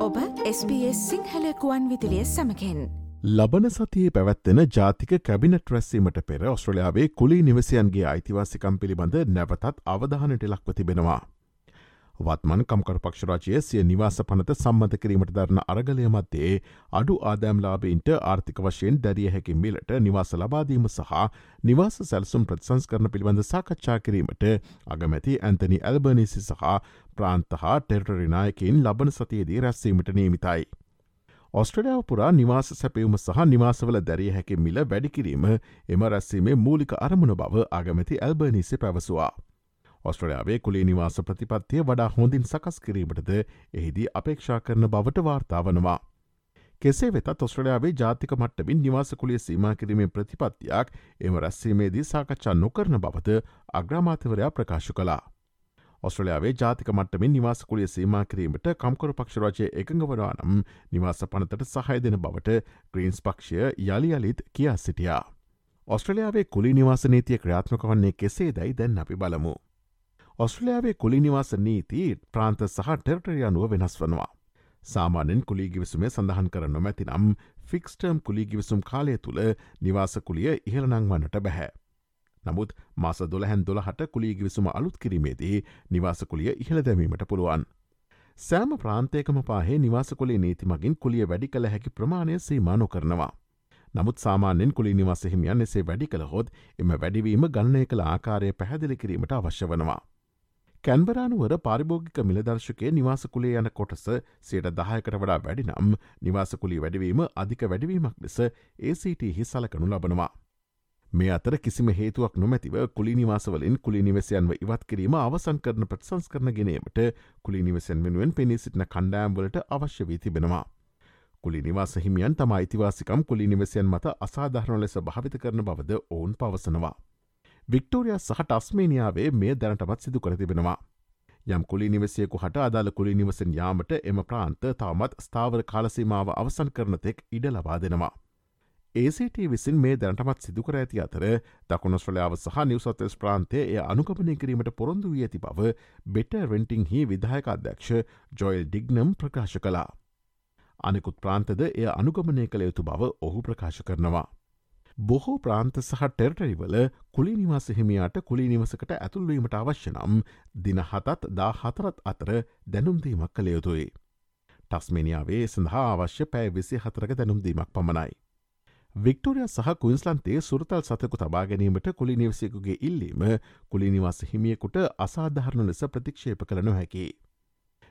ඔබ SBS සිංහලකුවන් විදිලිය සමකෙන් ලබන සතියේ පැවැත්වෙන ජාතික කැබිනට රැස්සීමට පෙර ඔස්ට්‍රලයාාවේ කුලි නිවසියන්ගේ අයිතිවාසිකම් පිළිබඳ නැවතත් අවධානට ලක්ව තිබෙනවා. වත්මන් කම්කර පක්ෂරාජය සිය නිවාස පනත සම්මත කිරීමට දරන අරගලය මත්තේ අඩු ආදෑම්ලාබීන්ට ආර්ථික වශයෙන් දැරිය හැකි මිලට නිවාස ලබාදීම සහ නිවාස සැල්සුම් ප්‍රතිසංස් කරන පිළිබඳ සාකච්ඡා කිරීමට අගමැති ඇන්තනි ඇල්බනිසි සහ ප්‍රාන්ත හා ටෙරටරිනායකින් ලබන සතියේදී රැස්සීමට නියමිතයි. ඔස්ට්‍රඩාව පුරා නිවාස සැපවුම සහ නිවාසවල දැරිය හැකි මිල වැඩිකිරීම එම රැස්සීමේ මූලික අරමුණ බව අගමැති ඇල්බනිසි පැවසවා. ඔස්ට්‍රලයාාවේ කුලේ නිවාස ප්‍රතිපත්තිය වඩා හොඳින් සකස් කිරීමටද එහිදී අපේක්ෂා කරන බවට වාර්තාාවනවා. කෙසේ වෙතත් ඔස්ට්‍රලයාාවේ ජාතික මට්ටමින් නිවාස කුලිය සීම කිරීමේ ප්‍රතිපත්තියක් එම රැස්සීමේදී සාකච්ඡා නොකරන බවද අග්‍රාමාතවරයා ප්‍රකාශ කලා. ඔස්ට්‍රලයාාවේ ජාතික මට්ටමින් නිවාස කුලිය සීම කිරීමට කම්කර පක්ෂරජය එකඟ වනවා නම් නිවාස පනතට සහය දෙන බවට ග්‍රීන්ස් පක්ෂය යළි අලිත් කියා සිටියා. ඔස්ට්‍රලයාාවේ කුලි නිවාස නීතිය ක්‍රියාත්මක වන්නේ කෙසේ දැයි දැන් අපි බලමු. ඔස්ට්‍රලයාාවේ කුලිනිවාස නීති ප්‍රාන්ත සහ ටෙරටරියනුව වෙනස් වනවා. සාමානෙන් කුලීගිවිසුමේ සඳහන් කර නොමැති නම් ෆික්ස්ටර්ම් කුලීගිවිසුම් කාලය තුළ නිවාසකුලිය ඉහළනංවන්නට බැහැ. නමුත් මාස දොළහැන් දොළහට කුලීගිවිසුම අලුත් කිරීමේදී නිවාසකුලිය ඉහළ දැමීමට පුළුවන්. සෑම ප්‍රාන්තයකම පාහේ නිවාසකොලේ නීති මගින් කුලිය වැඩි කළ හැකි ප්‍රමාණය සීමානො කරනවා. නමුත් සාමාන්‍යෙන් කුලි නිවාස හිමියන් එසේ වැඩි කළහොත් එම වැඩිවීම ගණනය කළ ආකාරය පැහැදිලි කිරීමට අවශ්‍ය වනවා. කැන්බරානුවර පාරිභෝගික මිලදර්ශකය නිවාසකුලේ යන කොටස සයට දහයකට වඩා වැඩි නම් නිවාසකුලි වැඩවීම අධික වැඩවීමක් ලෙස ACT හි සලකනු ලබනවා. මේ අතර කිසිම හේතුවක් නොමැතිව කුලි නිවාසවලින් කුලි නිවසයන්ව ඉවත් කිරීම අවසන් කරන ප්‍රසංස් කරන ගෙනීමට කුලි නිවසන් වෙනුවෙන් පෙනී සිටින කණ්ඩෑම්වලට අවශ්‍ය වී තිබෙනවා. කුලි නිවාස හිමියන් තම අයිතිවාසිකම් කුලි නිවසයන් මත අසාධහරණ ලෙස භාවිත කරන බවද ඔවුන් පවසනවා. වික්ටෝරිය සහ ටස්මේනියාවේ මේ දැනටමත් සිදු කර තිබෙනවා. යම් කුලි නිවසයකු හට අදාළ කුලි නිවසෙන් යාමට එම ප්‍රාන්ත තවමත් ස්ථාවර කාලසීමාව අවසන් කරනතෙක් ඉඩ ලබා දෙනවා. ACT විසින් මේ දැනටමත් සිදුකර ඇති අතර දකුණස්්‍රලයාාව සහ නිවසතස් ප්‍රාන්තය එය අනුකපනය කිරීමට පොරොන්දු වී ඇති බව බෙට රෙන්ටිං හි විදායක අධ්‍යක්ෂ ජොයිල් ඩිග්නම් ප්‍රකාශ කලා. අනෙකුත් ප්‍රාන්තද එය අනුගමනය කළ යුතු බව ඔහු ප්‍රකාශ කරනවා. බොහෝ ප්‍රාන්ත සහ ටෙරටරිවල කුලි නිවාස හිමියාට කුලි නිවසකට ඇතුල්වීමට අවශ්‍ය නම් දින හතත් දා හතරත් අතර දැනුම්දීමක් කළ යුතුයි. ටස්මේනියාවේ සඳහා අවශ්‍ය පෑ විසි හතරක දැනුම්දීමක් පමණයි. වික්ටෝරිය සහ කුයින්ස්ලන්තේ සුරතල් සතකු තබා ගැනීමට කුලි නිවසයකුගේ ඉල්ලීම කුලි නිවාස හිමියකුට අසාධහරණ ලෙස ප්‍රතික්ෂේප කළ නොහැකි.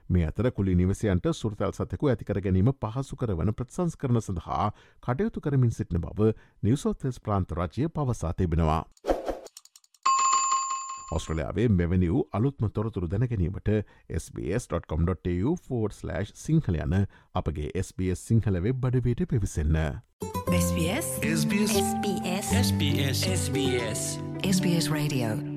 මේ අතර කුලි නිවසයන්ට සුරතල් සතෙකු ඇතිකර ගැනීම පහසු කරවන ප්‍රත්සංස් කරන සඳහා කටයුතු කරමින් සිටින බව නිවසෝතෙස් ප්‍රාන්තරාජය පවසා තිබෙනවා. ඔස්ට්‍රලයාාවේ මෙවැනි වූ අලුත්ම තොරතුරු දැනගැනීමට SBS.com.tu4/ සිංහල යන අපගේ SBS සිංහල වෙබ් බඩවයට පිවිසන්න. SBS SBS SBS SBS SBS Radio